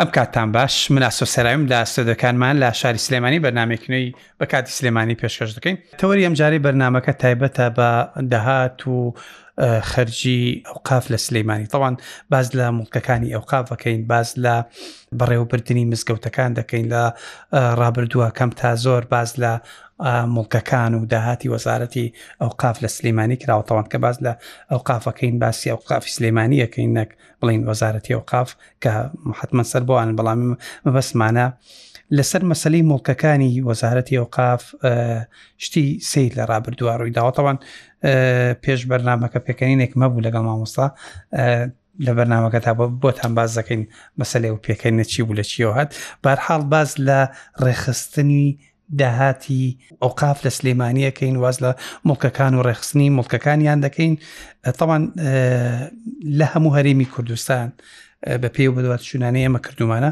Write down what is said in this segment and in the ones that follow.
ئەم کاتان باش من ئاسۆ سەرایم لە ئاستۆدەکانمان لە شاری سلێمانی بەنامێکنەوەی بە کاتی سلێمانی پێشکەش دەکەین تەوەری ئەم جارەی بەرنمەکە تایبەتە بە دەهات و خەرجی ئەوقاف لە سلەیمانی تەوان باز لە مڵکەکانی ئەوقاف بەکەین باز لە بەڕێوەبردننی مزگەوتەکان دەکەین لە ڕابردووە کەم تا زۆر باز لە مڵکەکان و داهاتی وەزارەتی ئەو قاف لە سلێمانی کراوەتەوان کە باز لە ئەو قافەکەین باسی ئەو قافی سلێمانیەکەین نەک بڵین وەزارەتی ئەوقاف کە حتممە سەر بۆ ئاان بەڵام مەبەستمانە لەسەر مەسلەی مڵکەکانی وەزارەتی ئەوقاف شتی سیر لە ڕابردووە ڕووی داوەتەوان پێش بەرنمەکە پێکەنینێک مەبوو لەگەڵ مامۆستا لە بەرنمەکە تا بۆتان باز دەکەین مەسلێ و پێکەنە چی بوو لە چیەوە هات بارحاڵ باز لە ڕێخستنی داهاتی ئەوقاف لە سلێمانیەکەین واز لە مڵکەکان و ڕێخستنی مڵکەکانیان دەکەین تاوان لە هەموو هەرێمی کوردستان بە پێی و بەدوات شوونانە ئێمە کردومانە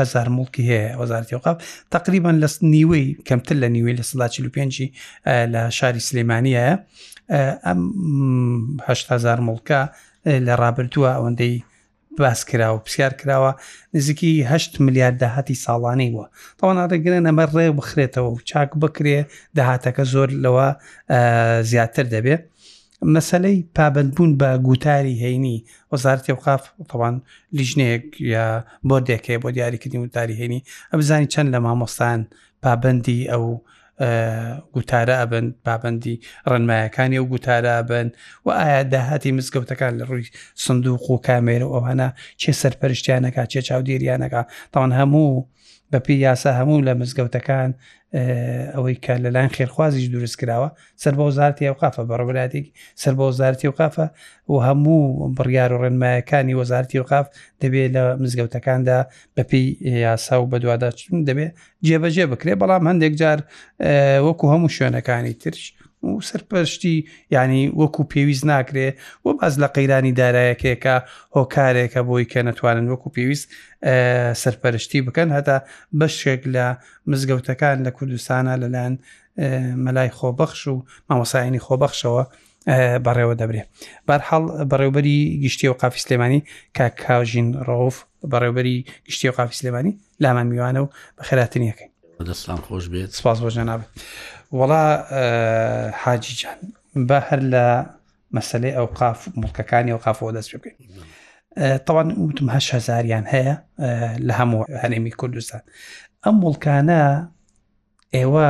هزار مڵکی هەیە وەزارتی وقاف تقریبان لە نیوەی کەمتر لە نیوەی لە سەدا 45 لە شاری سلێمانیە ئەمهزار مڵکە لە ڕابردووە ئەوەندەی باس کراوە پرسیار کراوە نزیکی هەشت ملیار داهاتی ساڵانەی وە تاوان ڕێگرن ئەمە ڕێ بخرێتەوە و چاک بکرێ داهاتەکە زۆر لەوە زیاتر دەبێ مەسلەی پابندبوون بە گوتاری هەینی وەزارتی وقاف تەوان لیژنەیەک یا بۆ دێکەیە بۆ دیاریکردنی وتاری هەینی ئەبزانانی چەند لە مامۆستان پابندی ئەو گوتارە ئەبن پابندی ڕێنمایەکانی و گوتارە بن و ئایا داهاتی مزگەوتەکان لە ڕووی سندوق و کامێرە و ئەوانە چێ سەرپەرشتیانەکە چێ چاودێریانەکە تاوان هەموو بەپی یاسا هەموو لە مزگەوتەکان ئەوەی کە لەلاەن خێرخوازیش دروست کراوە سەر بە وەزارتی ئەوقافە بەڕبراتی سەر بە وەزارتی وقافە و هەموو بڕیار و ڕێنمایەکانی وەزارتی وقاف دەبێت لە مزگەوتەکاندا بەپی یاسا و بەدواداچون دەبێت جێبەجێ بکرێ بەڵام هەندێک جار وەکو هەموو شوێنەکانی ترش و سەرپەرشتی ینی وەکو پێویست ناکرێ و باز لە قەیرانی دارایەکێکە هۆکارێکە بۆی کە نەتوانن وەکو پێویست سەرپەرشتی بکەن هەتا بەشێک لە مزگەوتەکان لە کوردستانە لەلایەن مەلای خۆبەخش و مامۆسایانی خۆبەخشەوە بەڕێوە دەبرێ بارحاڵ بەڕێوبەری گشتی و قافی سلێمانی کاکاژین ڕۆف بەڕێوبەری گشتی و قافی سلێمانی لامان میوانە و بەخێراتنیەکەی دەستان خۆش بێت سپاس بۆ جەنابێت وەڵا حاجی جان بە هەر لە مەسلەی ئەو قاف مڵکەکانی ئەو قافەوە دەست بکەین تاوان وتم هە هزاریان هەیە لە هەموو هەرێمی کوردستان ئەم مڵکانە ئێوە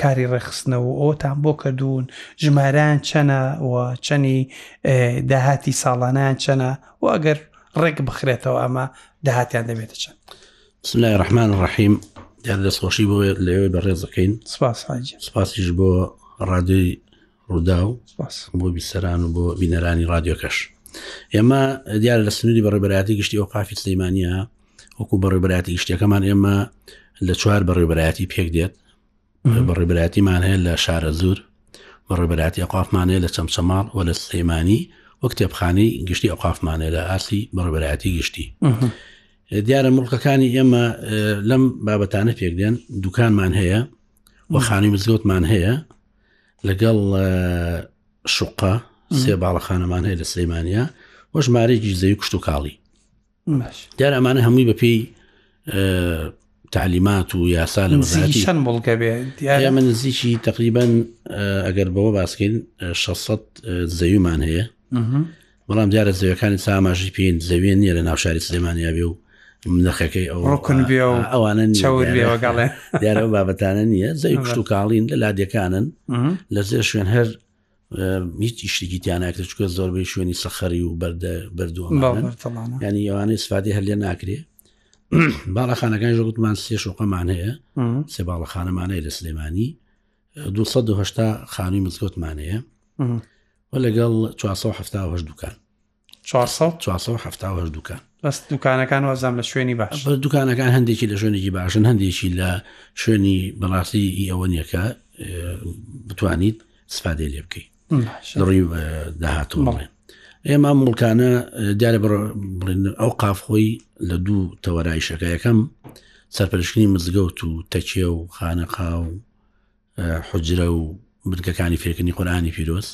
کاری ڕێخستنەوە ئەوتان بۆ کردوون ژماران چەنە و چەنی داهاتی ساڵانیان چەنە و ئەگەر ڕێک بخرێتەوە ئەمە داهاتیان دەبێتە چەند بسم الله الرحمن الرحیم دیار دەستخۆشی بۆێت لەوێ بەڕێزەکەین سپاس سپاسیش بۆ ڕادوی ڕووداو سپاس بۆ بیسەران و بۆ بینەرانی رادیۆکەش ئێمە دیار لە سنووری بەڕێبەراتی گشتی ئۆقافی سلەیمانە وەکو بەڕێبەراتی گشتەکەمان ئێمە لە چوار بەڕێبەراتی پێک دێت بەڕێبەراتیمان هەیە لە شارە زور بەڕێبەراتی ئەقافمانەیە لە چەمچەماڵ و لە سلەیمانی وەک تێبخانی گشتی ئەقافمانەیە لە ئاسی بەڕێبەراتی گشتی دیارە مڵکەکانی ئێمە لەم بابەتانە پێک دێن دوکانمان هەیە و خانی مزگەوتمان هەیە لەگەڵ شوقا سێ باڵەخانەمان هەیە لە سلەیمانە وە ژمارەێکی زەوی کوشت و کاڵی دیار ئەمانە هەمووی بەپێی تعلیمات و یاسا لە چەند بڵگە بێ ئێمە نزیکی تقریبان ئەگەر بەوە باسکەین 600 زەویمان هەیە بەڵام دیارە زەویەکانی چاماژی پێین زەویە نییە لە ناوشاری سلێمانیا بێ و نرخەکەی ئەو ڕکن بێ و ئەوانە چاورێوەگەڵێ دیارە بابەتانە نییە زەوی کوشت و کاڵین لە لادەکانن لە زێر شوێن هەر هیچ شتێکی تیاناکرێت چکە زۆربەی شوێنی سەخەری و بەردە بردووە ینی ئەوانەی سفادی هەر لێ ناکرێ باڵەخانەکان ژە گوتمان سێ شوقەمان هەیە سێ باڵەخانەمانەیە لە سلێمانی 2 خانووی مزگوتمان هەیە و لەگەڵ 478 دوکان 478 دوکان بەس دوکانەکان وازام لە شوێنی باش دوکانەکان هەندێکی لە شوێنێکی باشن هەندێکی لە شوێنی بەڕاستی ئەوە نیەکە بتوانیت سپادێ لێ بکەیت ڕی داهاتوە بڵێن ئێمە مڵکانە دیارە بڵێن ئەو قاف خۆی لە دوو تەوەرای شەکە یەکەم سەرپەرشتنی مزگەوت و تەچێ و خانەقا و حجرە و بنکەکانی فێرکردنی قورآانی پیرۆز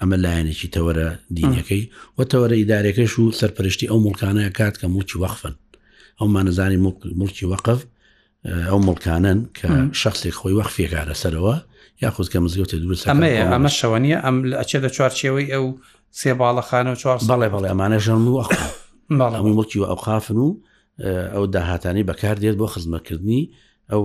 ئەمە لایەنێکی تەوەرە دینەکەی و تەوەرە ئیدارەکەش و سەرپەرشتی ئەو مڵکانەیە کات کە موچی وەخفن ئەو مانەزانی مڵکی وەقف ئەو مڵکانن کە شخصی خۆی وەخفێکارە سەرەوە یاخود کە مزگەوتە دروست ئەمە ئەمە شەوەنیە ئەم ئەچێت لە چوارچێەوەی ئەو سێ باڵەخانە و چوار بەڵێ بەڵێ ئەمانە ژەن و ئەخ مڵکی و ئەوقافن و ئەو داهاتانی بەکاردێت بۆ خزمەتکردنی ئەو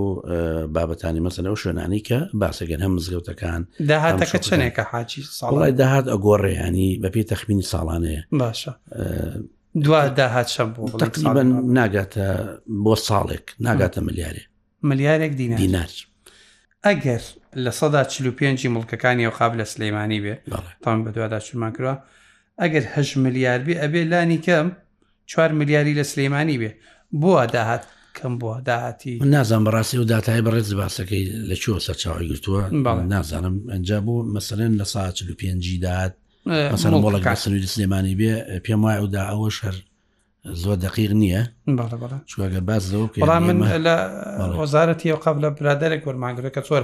بابەتانی مەسەن ئەو شوێنانی کە باسەگەن هەم مزگەوتەکان داهاتەکە چنێکە حاجی ساڵی داهات ئەگۆڕێیانی بەپی تەخمینی ساڵانەیە باشە دوا داهات شەم بۆ تقریبن ناگاتە بۆ ساڵێک ناگاتە ملیارێ ملیارێک دینار دینار ئەگەر لە سەدا چلو پێنجی مڵکەکانی ئەو قاب لە سلەیمانی بێ تان بە دوادا چونمان کردوە ئەگەر هەش ملیار بێ ئەبێ لانی کەم چوار ملیاری لە سلەیمانی بێ بووە داهات کەم بووە داهاتی من نازان بەڕاستی و دااتای بەڕێز باسەکەی لە چوە سەرچاوی گرتووە بەڵێ. نازانم ئەجا بوو مەسەرێن لە سا 45 داات ئە، مەسەر مڵک مۆڵک کات. بەسەری سلێمانی بێ پێم وایە و دا ئەوەش هەر زۆر دقیق نییە بەڵێ بەڵێ چوەگە باز لەوە بکەین، بەڵام من ئێمە- لە بەڵێ. وەزارەتی ئەوقاف لە برادێک وەرماگرێت کە چۆر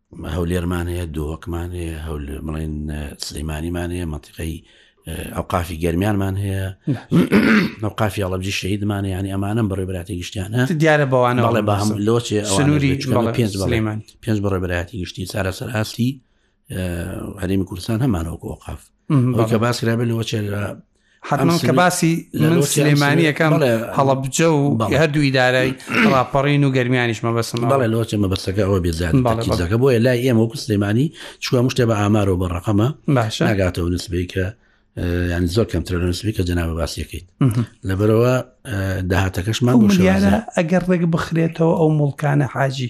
هەولێرمان هەیە دۆوەکمان هەیە هەول بڵێن سلەیمانیمان هەیە منتیقەی ئەو قافی گەرمیانمان هەیە ئەو قافی ئەڵبجی شەیدمان ینی ئەمانم بە ڕێبراتی گشتیانە دیارە بەوانە بەڵێ بە هەم لۆچێ سنووری پێنج بڵێمان پێنج بە ڕێبراتی گشتی سارە سەر ئاستی هەرێمی کوردستان هەمانەوە کۆقاف کە باس کرابێت لەوە چێ حتمما کە باسی من سلێمانیەکەم هەڵەبجە و هەردوو ئیدارای ڕاپەڕین و گەرمیانیش مەبەسم بەڵێ لۆچە مەبەستەکە ئەوە بێزانەکە بۆیە لای ئێمە وەکو سلێمانی چوە مشتێ بە ئامارەوە بە ڕقەمە باشە ناگاتەوە نسبەی کە ینی زۆر کەمتر لە نسبی کە جەناوە باسیەکەیت لەبەرەوە داهاتەکەشمان ئەگەر ڕێک بخرێتەوە ئەو مڵکانە حاجی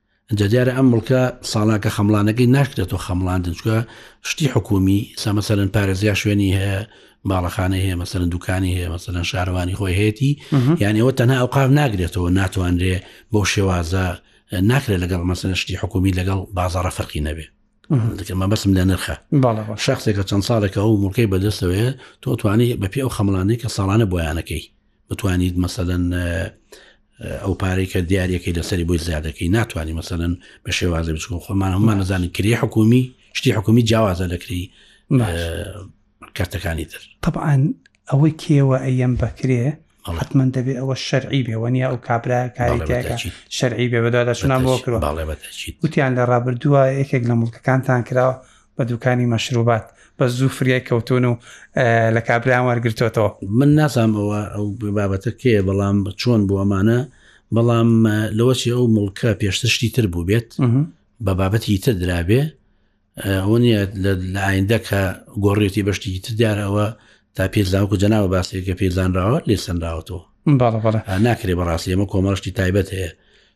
ئینجا دیارە ئەم مڵکە ساڵاکە خەمڵانەکەی ناشکرێتەوە خەمڵاندن چکە شتی حکومی سامەسەرن پارێزیا شوێنی هەیە باڵەخانەی هەیە مەسەرن دوکانی هەیە مەسەرەن شارەوانی خۆی هەیەی یان ئەوە تەنها ئەو قاف ناگرێتەوە ناتوانرێ بۆ شێوازە ناکرێت لەگەڵ مەسەن شتی حکومی لەگەڵ بازارە فەرقی نەبێ دەکەمە بەسم لە نرخە شخصێکە چەند ساڵێکە ئەو مڵکەی بەدەستەوەێ تۆ توانی بەپی ئەو خەمڵانەی کە ساڵانە بۆیانەکەی بتوانیت مەسەەن ئەو پارەی کە دیارەکەی لەسەری بۆی زیادەکەی ناتوانانی مەسەن بە شێوازە بچکۆ خۆمان هەمان نزانانی کری حکومی شتی حکومی جیاوازە لەکری کارتەکانی تر طبعاان ئەوەی کێوە ئەم بەکرێ حتمما دەبێت ئەوە شەرعی بێ وەنیە ئەو کابرا کاریتەکە شەرعی بێ بەدادا شنا بۆ کرد وتیان لە ڕابردووە یەکێک لە مڵکەکانتان کراوە بە دوکانی مەشروبات بە زوو فریای کەوتون و لە کابرایان وەرگرتوتەوە. من نازانم ئەوە ئەو بابەتە کێیە بەڵام چۆن بۆ ئەمانە بەڵام لەوەچی ئەو مڵکە پێشتر شتی تر بوو بێت بە بابەتی تر درابێ ئەوە نیە لە ئایندە کە گۆڕێتی بەشتێکی تر دیارەوە تا پێزانکو جەناوە باسێکە پێزانراوە لێ سنراوەتەوە ناکرێ بەڕاستی ئەمە کۆمەڵشتی تایبەت هەیە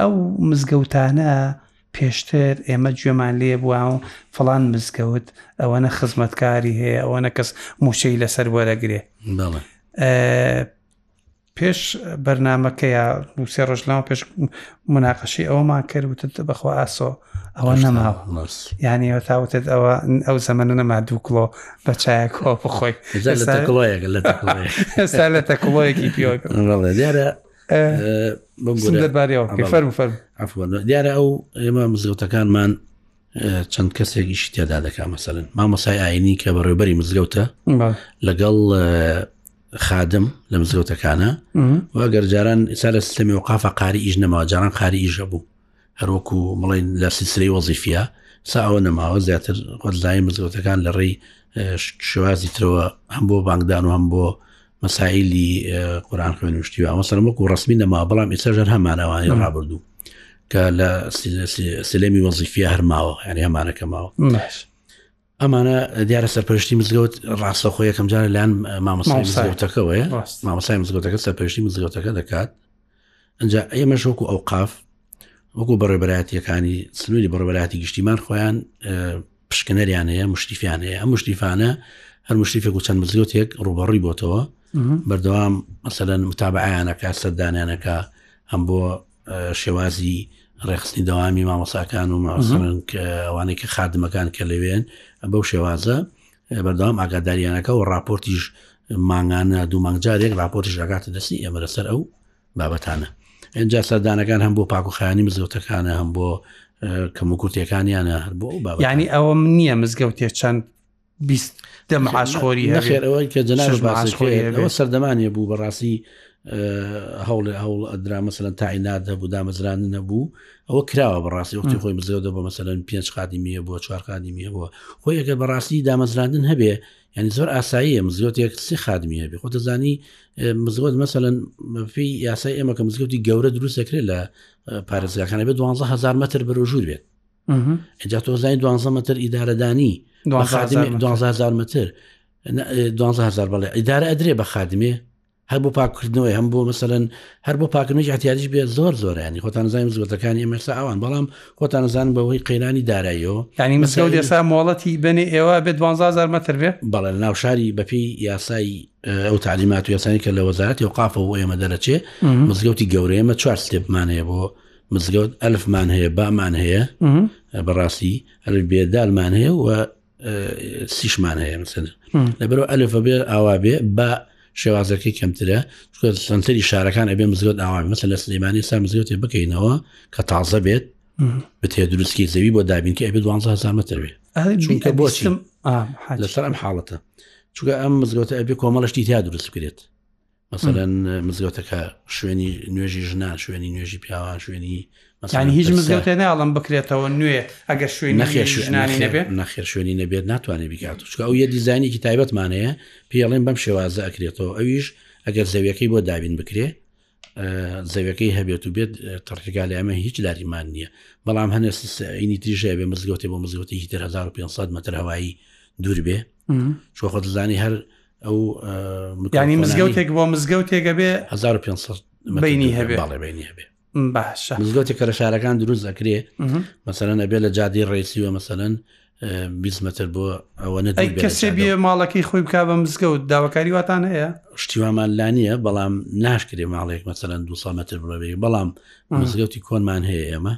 ئەو مزگەوتانە پێشتر ئێمە گوێمان لێ بوە و فڵان مزگەوت ئەوەنە خزمەتکاری هەیە ئەوەنە کەس موچەی لەسەر وەرەگرێ پێش بەرنمەکە یا موسێ ڕۆژناوە پێش مناقەشی ئەوەمان کرد وتت بەخوا ئاسۆ ئەوە نەماوە ینی ئەوە تاوتت ئەوە ئەو زەمەە نەما دوو کڵۆ بە چایەک خۆ بخۆی ئێستا لە تەکڵۆیەکی پێ دیارە دیارە ئەو ئێمە مزگەوتەکانمان چەند کەسێکیشی تێدا دەکا مەسەن مامەسای ئاینی کە بەڕێبەری مزگەوتە لەگەڵ خادم لە مزگەوتەکانە واگەر جاران ئسا لە سیستەمی و قافە قاری ئیش نەما جاران قاری ئیشە بوو هەروەکو بڵین لە سیسرەی وەزیفە سا ئەوە نەماوە زیاتر وەزای مزگەوتەکان لە ڕێی شوازی ترەوە هەم بۆ بانگدان و هەم بۆ مەسایلی قورآان خوێن وشتی ئەمە سەرمەکو ڕسمی نەما بەڵام ئیستا ژەر هەمانەوانی ڕابردوو کە لە سلێمی وەزیفە هەرماوە هەر هەمانەکە ماوە ئەمانە دیارە سەرپەرشتی مزگەوت ڕاستەخۆ یەکەم جارە لەیان مامۆسای مزگەوتەکەەوەە مامۆسای مزگەوتەکە سەرپەرشتی مزگەوتەکە دەکات ئەجا ئێمە شۆک و ئەو قاف وەکو بەڕێبەراتیەکانی سنووری بەڕێبەراتی گشتیمان خۆیان پشکنەریان هەیە مشتیفیان هەیە ئەم مشتیفانە هەر مشتیفێک و چەند مزگەوتێک ڕوبەڕی بۆتەوە بەردەوام مەسەەن متابعیانەکە سەردانیانەکە هەم بۆ شێوازی ڕێخستنی دەوامی مامۆساکان و ماوەسەرن کە ئەوانەی کە خادمەکان کە لەوێن بەو شێوازە بەردەوام ئاگاداریانەکە و راپۆرتیش مانگانە دوو مانگجارێک راپۆرتش ڕگاتە دەستی ئێمە لەسەر ئەو بابەتانە ئەجا سەردانەکان هەم بۆ پاکوخانی مزگەوتەکانە هەم بۆ کەم و کورتەکانیانە هەر بۆ ینی ئەوە من نییە مزگەوتێ چەند بیست دە معاشخۆری نەخێر ئەوەی کە جەناش باسەوە سەردەمانێ بوو بەڕاستی هەوڵێ هەوڵ ئەدرا مەسەن تاینات هەبوو دامەزران نەبوو ئەوە کراوە بەڕاستی وەختی خۆی بزەوە بە مەسەن پێنج قادیمیە بۆ چوار قادیمیە بووە خۆی ئەگەر بەڕاستی دامەزراندن هەبێ ینی زۆر ئاساییە مزیۆتێک سی خادمی هەبێ خۆ دەزانی مزگەوت مەسەن پێی یاسای ئێمە کە مزگەوتی گەورە دروستەکرێت لە پارێزگاکانە بێت 12هزار متر بەرەژور بێت ئەجا تۆزای دوانزە متر ئیدارەدانی دوهزار متر دوهزار بەڵێ ئیدارە ئەدرێ بە خادمێ هەر بۆ پاکردنەوەی هەم بۆ مەسەرەن هەر بۆ پاکردنەوەی احتیاجیش بێ زۆر زۆرانی خۆتان زانین زۆرەکانی ئێمەسا ئەوان بەڵام خۆتان زانن بەوەی قەیرانی دارایەوە ینی مەسەوت ئێسا مۆڵەتی بنێ ئێوە بێ دوهزار متر بێ بەڵێ ناو شاری بەپی یاسایی ئەو تعلیمات و یاسانی کە لە وەزارەتی و قافەوە ئێمە دەرەچێ مزگەوتی گەورەیەمە چوار سلێبمانەیە بۆ مزگەوت ئەلفمان هەیە بامان هەیە بەڕاستی ئەلف بێ دالمان هەیە و سیشمان هەیە مسن لەبەرو ئەلف بێ ئاوا بێ با شێوازەکەی کەمترە سنتری شارەکان ئەبێ مزگەوت ئاوان مەسە لە سلێمانی سا مزگەوتێ بکەینەوە کە تازە بێت بتێ دروستکی زەوی بۆ دابینکە ئەبێ دوانزە هزارمەتر بێ چونکە بۆچی لەسەر ئەم حاڵەتە چونکە ئەم مزگەوتە ئەبێ کۆمەڵشتی تیا دروست بکرێت مەسەرەن مزگەوتەکە شوێنی نوێژی ژنان شوێنی نوێژی پیاوان شوێنی مەسانی هیچ مزگەوتێ ناڵم بکرێتەوە نوێ ئەگەر شوێن نەخێ ژنانی نەبێت نەخێر شوێنی نەبێت ناتوانێت بکات چکە ئەو یە دیزانینێکی تایبەتمانەیە پێڵێن بەم شێوازە ئەکرێتەوە ئەویش ئەگەر زەویەکەی بۆ دابین بکرێ زەویەکەی هەبێت و بێت تڕکگا لە ئەمە هیچ لاریمان نییە بەڵام هەنێ سینی تریژەیە بێ مزگەوتێ بۆ مزگەوتی 1500 متر هەوایی دوور بێ چۆخۆ دزانی هەر ئەو یانی مزگەوتێک بۆ مزگەوتێکە بێ 1500 بینی هەبێ باڵێ بینی هەبێ باشە مزگەوتی کە لە شارەکان دروست دەکرێ مەسەرەن ئەبێ لە جادی ڕێسیوە مەسەرەن بیزمەتر بۆ ئەوە نەدای کەسێ بێ ماڵەکەی خۆی بک بە مزگەوت داواکاری واتان هەیە شتیوامان لا نییە بەڵام ناشکرێ ماڵێک مەسەرەن دو متر بڕێ بەڵام مزگەوتی کۆنمان هەیە ئێمە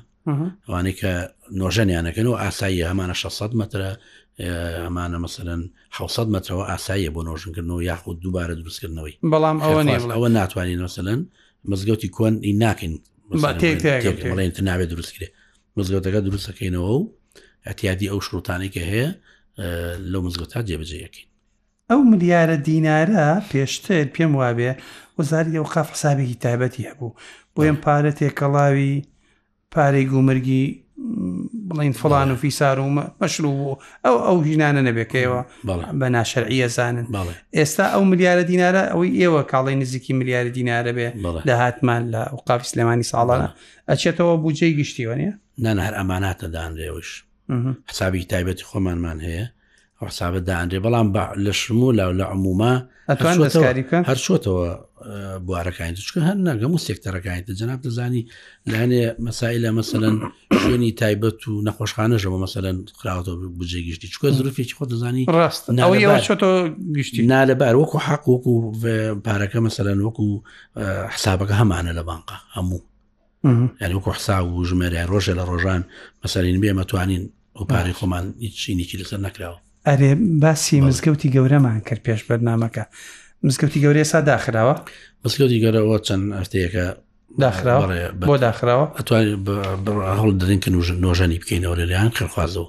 ئەوانەی کە نۆژەنیانەکەن و ئاسایی هەمانە 600 مترە ئەمانە مەسەن 600 مترەوە ئاساییە بۆ نۆژنکردنەوە یاخود دووبارە دروستکردنەوەی بەڵام ئەوە ئەوە ناتوانین مەسەن مزگەوتی کۆن ئی ناکەین بڵێن ناوێ دروستکرێ مزگەوتەکە دروستەکەینەوە و ئەتیادی ئەو شروتانێکە هەیە لەو مزگەوتا جێبجەیەکەین ئەو ملیارە دینارە پێشتر پێم وابێ وەزارەتی ئەوقاف حسابێکی تایبەتی هەبوو بۆی ئەم پارە تێکەڵاوی پارەی گومرگی بڵین فڵان و فیسار و مەشروع بوو ئەو ئەو ژینانە نەبێکەوە بە ناشەرعیە زانن ئێستا ئەو ملیارە دینارە ئەوەی ئێوە کاڵی نزیکی ملیاری دینارە بێ لە هاتمان لە ئەوقاف سلێمانی ساڵانە ئەچێتەوە بجێ گشتیوە نیە نان هەر ئەماناتە دانرێوش حسابی تایبەتی خۆمانمان هەیە حسابە دانرێ بەڵام بە لە شمو لا لە عموما ئەتوان دەستکاریکە هەر شۆتەوە بوارەکانی چکە هەر ناگەم و سێکتەرەکانی جناب دەزانی لانێ مەسایلە مەسەن شوێنی تایبەت و نەخۆشخانە ژەوە مەسەن خراوەوە بجێ گشتی چکە زروفێکی خۆ دەزانی ڕاست گشتی نا لەبار وەکو حق وەکو پارەکە مەسەن وەکو حسابەکە هەمانە لە بانقە هەموو یعنی وەکو حساب و ژمێرە ڕۆژە لە ڕۆژان مەسەرین بێ مەتوانین و پارەی خۆمان چینێکی لەسەر نکراوە ئەرێ باسی مزگەوتی گەورەمان کرد پێش بەرنمەکە مزگەوتی گەورەی سا داخراوە مزگەوتی گەورەوە چەند هەفتەیەەکە داخراوە بۆ داخراوە ئەتوانین هەڵ درنکن و نۆژەنی بکەینەوە لەلایەن خێرخوازەوە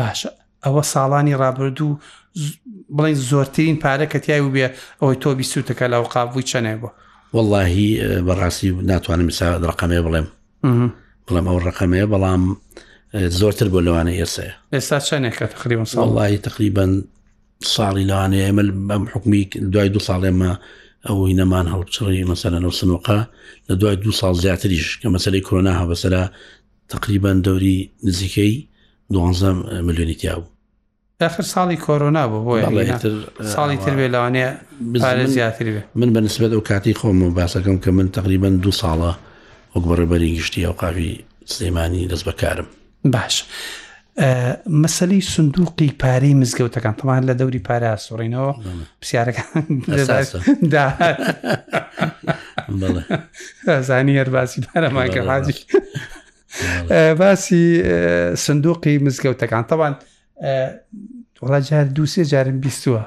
باشە ئەوە ساڵانی ڕابردوو بڵین زۆرترین پارە کە تای و بێ ئەوەی تۆ بیسوتەکە لە ئەوقاف بووی چەنێ بۆ واللهی بەڕاستی ناتوانم سا ڕقەمێ بڵێم بڵێم ئەو ڕقەمەیە بەڵام زۆرتر بۆ لەوانە ئێسەیە ئێستا چەندێکە تقریبا ساڵی تقریبان ساڵی لەوانەیە ئەمە بەم حکومی دوای دو ساڵێمە ئەوەی نەمان هەڵبچڕی مەسەرەوە سنوقە لە دوای دو ساڵ زیاتریش کە مەسەری کۆنا هەبەسەرا تەقریبەن دەوری نزیکەی دوانزە ملیۆنی تیابوو. ئاخر ساڵی کۆرۆنا بوو بۆیە بەڵێ هینا تر ساڵی تر بێ لەوانەیە بز- پارە من- زیاتر بێ من بە نسبەت ئەو کاتی خۆم و باسەکەم کە من تقریبان دوو ساڵە وەک بەڕێبەری گشتی ئەوقافی سلێمانی دەست بەکارم باش ئە مەسەلەی سندوقی پارەی مزگەوتەکان تەمان لە دەوری پارە سوڕینەوە پرسیارەکان زانی هەرباسی پارەمانکە حاجی باسی سندوقی مزگەوتەکان تەوان وڵا جار دووسێ جارم بیستووە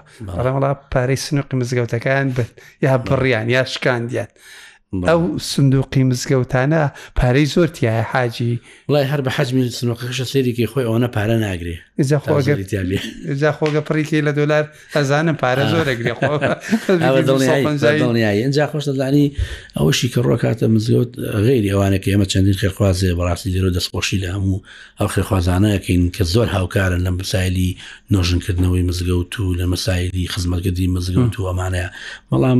ڕەمەڵا پارەی سنوقی مزگەوتەکان بن یا بڕیان یا شکاندیان ئەو سندوقی مزگەوتانە پارەی زۆر تایە حاجی وڵای هەر بە حەجمی سنوقەکەشە سێریکی خۆی ئەوەنە پارە ناگرێ جاخۆگە پڕیکی لە دۆلار ئەزانم پارە زۆر دەگرێ ئەجا خۆش دەزانی ئەوشی کە ڕۆکاتە مزگەوت غێری ئەوانەکە ئێمە چەندین خێخوازێ بەڕاستی لێرە دەستخۆشی لە هەموو ئەو خێخوازانەکەین کە زۆر هاوکارن لە مسایلی نۆژنکردنەوەی مزگەوت و لە مەسایلی خزمەتگەدی مزگەوت و ئەمانەیە بەڵام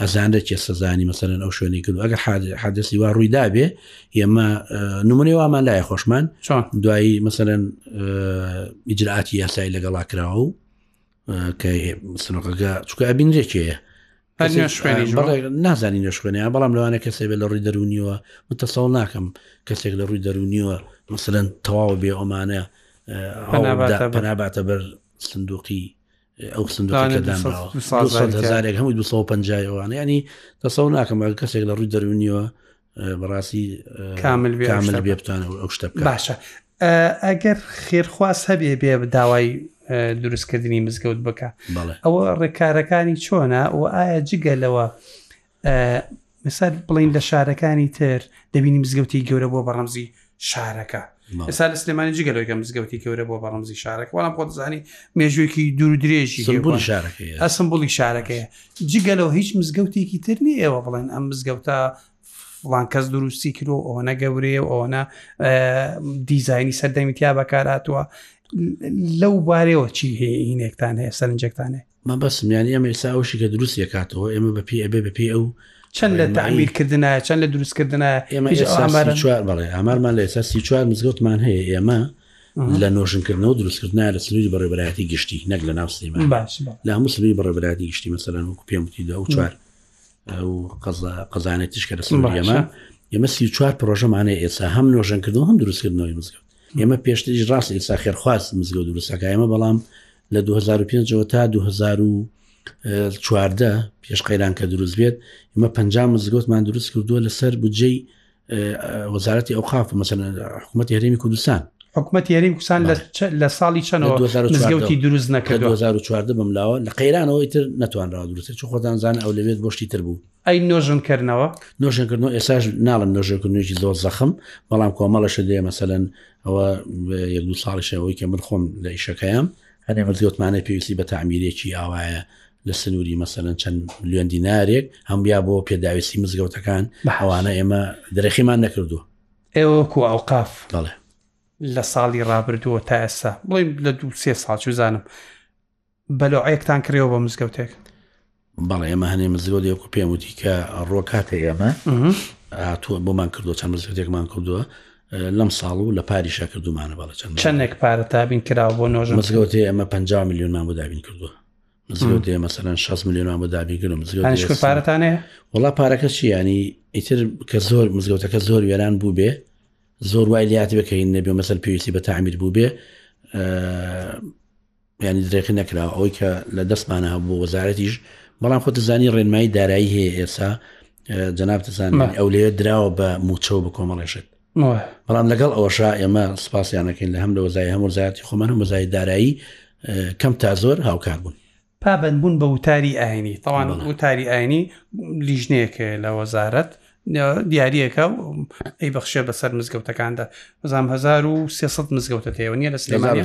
ئەزانرە چێ سەزانی مەسەرەن ئەو شوێنی کرد ئەگە حادسی وا ڕووی دابێ ئێمە نمونێ وامان لایە خۆشمان دوایی مەسەرەن ئیجرراتی یاسایی لەگەڵا کراوە و کە سنۆقەکە چکە ئەبینرێکەیە نازانی نوێش خوێنە بەڵام لەوانە کەسێ بێ لە ڕووی دەرونیەوە من تەسەڵ ناکەم کەسێک لە ڕووی دەرونیەوە مەسەرەن تەواو بێ ئۆمانە پەناباتە بەر سندوقی ئەو سندوقەکە دانراوە هزارێک هەموو 250 ئەوانە ینی دەسەڵ ناکەم ئەگە کەسێک لە ڕووی دەرونیەوە بەڕاستی کامل کامل بێ بتوانە ئەو شتە باشە ئەگەر خێرخواز هەبێ بێ داوای دروستکردنی مزگەوت بکە ئەوە ڕێکارەکانی چۆنە و ئایا جگە لەوە ئێستا بڵین لە شارەکانی تر دەبینی مزگەوتی گەورە بۆ بەڕەمزی شارەکە ئێستا لە سلێمانی جگەلۆگە مزگەوتی گەورە بۆ بەڕەمزی شارەکە وەڵام خۆزانانی مێژوویکی دوور درێژی ئەسم بڵی شارەکەیە جگەلەوە هیچ مزگەوتێکی تر نیە ئێوە بڵێن ئەم مزگەوتە فڵان کەس دروستی کرۆ ئەوەنە گەورەیە و ئەوەنە دیزایانی سەردەمیتیا بەکاراتوە لەو بارەوە چی هەیە هینێکتان هەیە سەرنجێکتان هەیە مەبەستم یانی ئەمە ئێستا ئەو شیکە دروست یەکاتەوە ئێمە بە پێی ئەبێ بە پێی ئەو چەند لە تعمیر کردنایە چەند لە دروست کردنایە ئێمە چوار بەڵێ ئامارمان لە ئێستا سی چوار مزگەوتمان هەیە ئێمە لە نۆژنکردنەوە دروستکردنا لە سنووری بەڕێبراتی گشتی نەک لە ناو سلێمان لە هەموو سنووری بەڕێبراتی گشتی مەسەران وەکو پێم وتی لە ئەو چوار ئەو قەزانێت تیشکە لە سنووری ئێمە ئێمە سی چوار پرۆژەمانەیە ئێستا هەم نۆژەنکردن هەم دروستکردنەوەی مزگەوت ئێمە پێشتریش ڕاست ئێستا خێرخواست مزگەوت دروستەکە ئێمە بەڵام لە 2005 ەوە تا 2014 پێش قەیران کە دروست بێت ئمە پ مزگەوتمان دروست کردووە لەسەر بجێی وەزارەتی ئەو قاف مەسەن حکوومەت هەرێمی کوردستان حکوومەت یاریم کوسان لە ساڵی چەندەوە مزگەوتی دروست نەکە 2014 بم لاوە لە قەیرانەوەی تر نتوانراوە دروست چ خۆتان زان ئەو لەوێت بۆشتی تر بوو ئەی نۆژنکردنەوە نۆژنکردنەوە ئێساش ناڵم نۆژەکردنیی زۆر زەخم بەڵام کۆمەڵەش دێ مەسەن ئەوە یەک دوو ساڵیشە ئەوەی کە من خۆم لە ئیشەکەیان هەنێ مردوتمانە پێویستی بە تعمیرێکی ئاوایە لە سنووری مەسەرەن چەند لوێن دینارێک هەم بیا بۆ پێداویستی مزگەوتەکان بەحوانە ئێمە درەخیمان نەکردو ئێوەکو ئەوقاف دەڵێ لە ساڵی ڕابردووە تا ئێستا بڵێ لە دوو سێ ساڵ چزانم بەلۆعێکتان کڕیەوە بۆ مزگەوتێک؟ بەڵێ ئێمە هەنێ مزگەوت یەکو پێم وتی کە ڕۆکاتە ئێمە هاتووە بۆمان کردو چەند مزگەوتێکمان کردووە لەم ساڵ و لە پاریشا کردومانە بەڵە چەند چەندێک پارە تابین کراوە بۆ نۆژ مزگەوتێ ئەمە 50 میلیۆنمان بۆ دابین کردووە مزگەوتێ مەسەرەن 6 میلیۆنمان بۆ دابیگرم مزگەوت پارەتانێ وڵا پارەکە چی ینی ئیتر کە زۆر مزگەوتەکە زۆر وێران بوو بێ زۆر وای لاتبێ کە هین نەبێ مەسەر پێویستی بە تعمیر بوو بێ یانی درێخی نەکراوە ئەوەی کە لە دەستمانە هەبوو وەزارەتیش بەڵام خۆ دەزانی ڕێنمایی دارایی هەیە ئێسا جەناب دەزان ئەو لێ دراوە بە موچەوە بە کۆمەڵێشت بەڵام لەگەڵ ئەوەشا ئێمە سپاسیانەکەین لە هەم لە وەزای هەم وەزارتی خۆمان هەم وەزای دارایی کەم تا زۆر هاوکار بوون پابندبوون بە وتاری ئاینی تاوان وتاری ئاینی لیژنەیەکە لە وەزارەت دیارەکە ئەی بەخشێ بەسەر مزگەوتەکاندا بەزام 1300 مزگەوتە تێوە نیە لە سلێمانە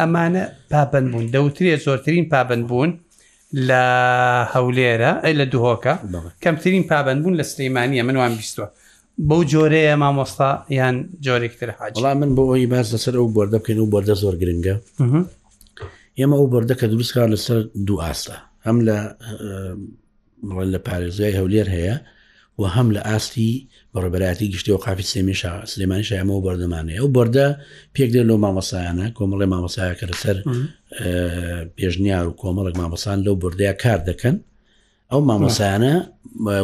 ئەمانە پابند بوون دەوترێت زۆرترین پابند بوون لە هەولێرە ئەی لە دهۆکە کەمترین پابند بوون لە سلەیمانە من وام بیستوە بەو جۆرەیە مامۆستا یان جۆرێکتر حاجڵا من بۆ ئەوی باز لەسەر ئەو بەردە بکەین و بەردە زۆر گرنگە ئێمە ئەو بەردە کە دروستکە لەسەر دوو ئاستە هەم لە بڵێن لە پارێزگای هەولێر هەیە و هەم لە ئاستی بەڕبەراتی گشتی و قافی سێمی شا سلێمانی شایمەوە بەردەمانەیە ئەو بەردە پێک دێ لۆ مامەسایانە کۆمەڵی مامەسایە کە لەسەر پێشنیار و کۆمەڵک مامەسان لەو بردەیە کار دەکەن ئەو مامەسایانە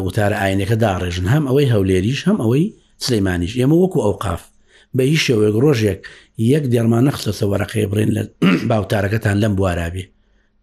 وتارە ئاینەکە داڕێژن هەم ئەوەی هەولێریش هەم ئەوەی سلەیمانیش ئێمە وەکو ئەو قاف بە هیچ شێوەیەک ڕۆژێک یەک دێرمان نەخستە سەوەرەقەیە بڕێن لە باوتارەکەتان لەم بوارابێ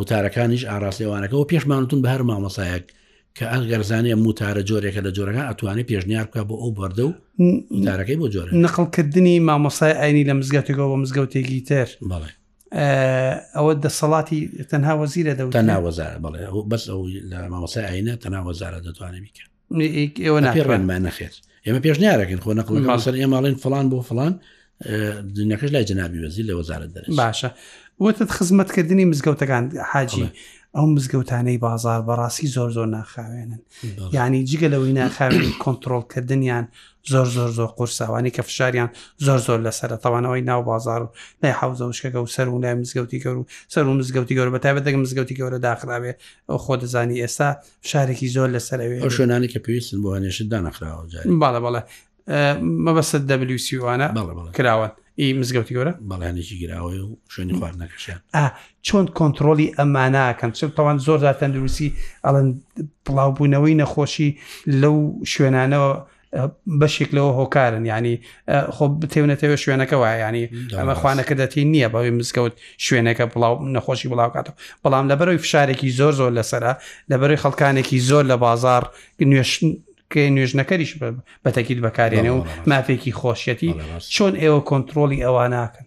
وتارەکانیش ئاراستەی ئەوانەکەەوە پێشمان وتون بە هەر مامەسایەک کە ئەنگ گەرزانە موتارە جۆرێکە لە جۆرەکان ئەتوانێت پێشنیار بکە بۆ ئەو بەردە و نارەکەی بۆ جۆر نقلکردنی مامۆسای ئاینی لە مزگەوتێکەوە بە مزگەوتێکی تر بەڵێ ئەوە دەسەڵاتی تەنها وەزیرە دەوت ناوەزارە بڵێ بەس ئەو لە مامۆسای ئاینە تەناوەزارە دەتوانێت بیکە ئێوە ناڕێنما نەخێت ئێمە پێش نارەکەن خۆ نەقڵەکەسەر ئێماڵێن فلان بۆ فلان دنیاکەش لای جنابی وەزی لە وەزارت دەێت باشە وتت خزمەتکردنی مزگەوتەکان حاجی ئەو مزگەوتانەی بازار بەڕاستی زۆر زۆر ناخاوێنن ینی جگە لەوەی ناخاوێن کۆنتترۆلکردنیان زۆر زۆر زۆر قورساوانی کە فشاریان زۆر زۆر لەسرە تاوانەوەی ناو بازار و لای حوزە وشکەکە و سەر و لای مزگەوتی گەور و سەر و مزگەوتی گەور بە تابەت دەگە مزگەوتی گەورە داخراوێ ئەو خۆ دەزانی ئێستا فشارێکی زۆر لەسەر ئەوێ ئەو شوێنانی کە پێویستن بۆ هەنێشت دانەخراوە جاری باڵە باڵە مەبەسە دەبلیسیوانە کراوە ئی مزگەوتی گەورە بەڵێنێکی گراوەی و شوێنی خواردنەکەشیان چۆن کۆنتترۆلی ئەماناکەم چ تاوان زۆر زار تەندروستی ئەڵەن بڵاوبوونەوەی نەخۆشی لەو شوێنانەوە بەشێک لەوە هۆکارن ینی خۆ بتێونەتەوە شوێنەکە وایە ینی ئەمە خوانەکەدەتی نییە بەوەی مزگەوت شوێنەکە بڵاو نەخۆشی بڵاوکاتەوە بەڵام لەبەرەوەی فشارێکی زۆر زۆر لەسرە لەبەرەوەی خەڵکانێکی زۆر لە بازار نوێش نوێژنەکەریش بەتەکیت بەکارێنێ و مافێکی خۆشیەتی چۆن ئێوە کۆنتترۆلی ئەوە ناکەن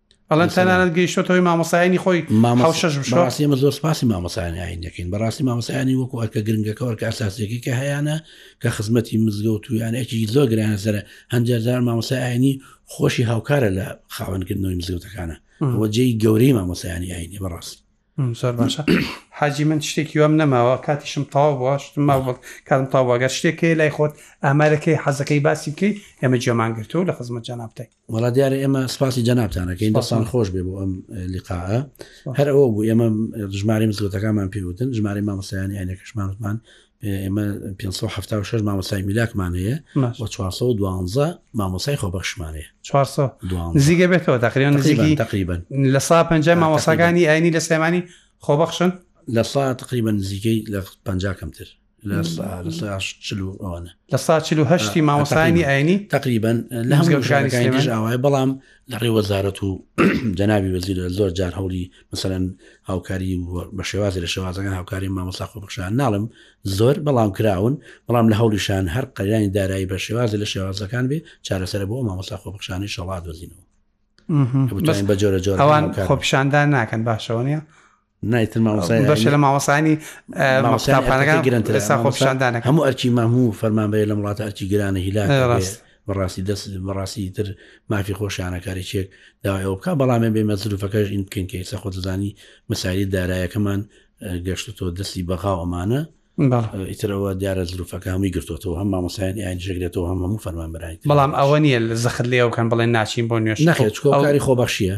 ئەڵەن تەنانەت گەیشتەوەی مامۆسایانی خۆی مامەشەش بشڕاستی ئمە زۆر سپاسی مامۆسایانی ئاین دەکەین بەڕاستی مامۆسایانی وەکو ئەرکە گرنگەکە وەرکە ئەساسێکی کە هەیەە کە خزمەتی مزگەوت و یانێکی زۆر گرانە سەرە هەندێکجار مامۆسایانی خۆشی هاوکارە لە خاوەنکردنەوەی مزگەوتەکانە وەجێی گەورەی مامۆسایانی ئاینی بەڕاستی زۆر باشە حاجی من شتێکی وام نەماوە کاتیشم تاو باشتم ماوەڵ کارم تاواگەر شتێکەیە لای خۆت ئامارەکەی حەزەکەی باسی بکەیت ئێمە جێمانگرتو لە خزمەت جانابتەین وڵا دیارە ئێمە سپاسی جەنابتان ئەەکەین دەستان خۆش بێ بۆ ئەم لقاء هەر ئەوە بوو ئێمە ژماری مزگەوتەکانمان پێوتن ژماری مامۆسایانی ئەینەکەشمانمان ئێمە 1970 مامۆسای میلاکمان هەیە و 1912 مامۆسای خۆبەخشمان هەیە نزیگە بێتەوە تقریبان نزیگی تقریبن لە سا پنج مامۆساکانی ئاینی لە سلێمانی خۆبەخشن لە سا تقریبا نزیگەی لە پ کەمتر لە سا چل و هەشتی مامۆسانی ئاینی تقریبن لە هەمگەشارەکانیش ئاوای بەڵام لە ڕێ وەزارەت و جەناوی وەزیر زۆر جار هەوڵی مثلەن هاوکاری بە شێوازی لە شێوازەکان هاوکاری مامۆسا خۆبخشان ناڵم زۆر بەڵام کراون بەڵام لە هەولیشان هەر قەیرانی دارایی بە شێوازی لە شێوازەکان بێ چارەسەر بۆ مامۆسا خۆبخشانی شەڵات دۆزینەوە بە جۆرە جۆر ئەوان خۆپشاندان ناکەن باشەوە نیە نایتر مامۆسای بەشە لە مامۆسانی مامۆسیانەکان گرنتر ئێستا خۆپشاندانەکە هەموو ئەرچی ماموو فەرمانبەیە لە وڵاتە ئەرچی گرانە هیلا ڕاست بەڕاستی دەست بەڕاستی تر مافی خۆشانەکاری چێک داوای ئەو بکە بەڵامێ بێ مەزروفەکەش ئین بکەین کە ئێستا خۆ دەزانی مەساری دارایەکەمان گەشت تۆ دەستی بەغاو ئەمانە ئیترەوە دیارە زروفەکە هەمووی گرتوەوە هەم مامۆسایان یان ژێگرێتەوە هەم هەموو فەرمان برای بەڵام ئەوە نیە لە زەخت لێ ئەوکەن بڵێن ناچین بۆ نوێش نەخێت چکۆکاری خۆبەخشیە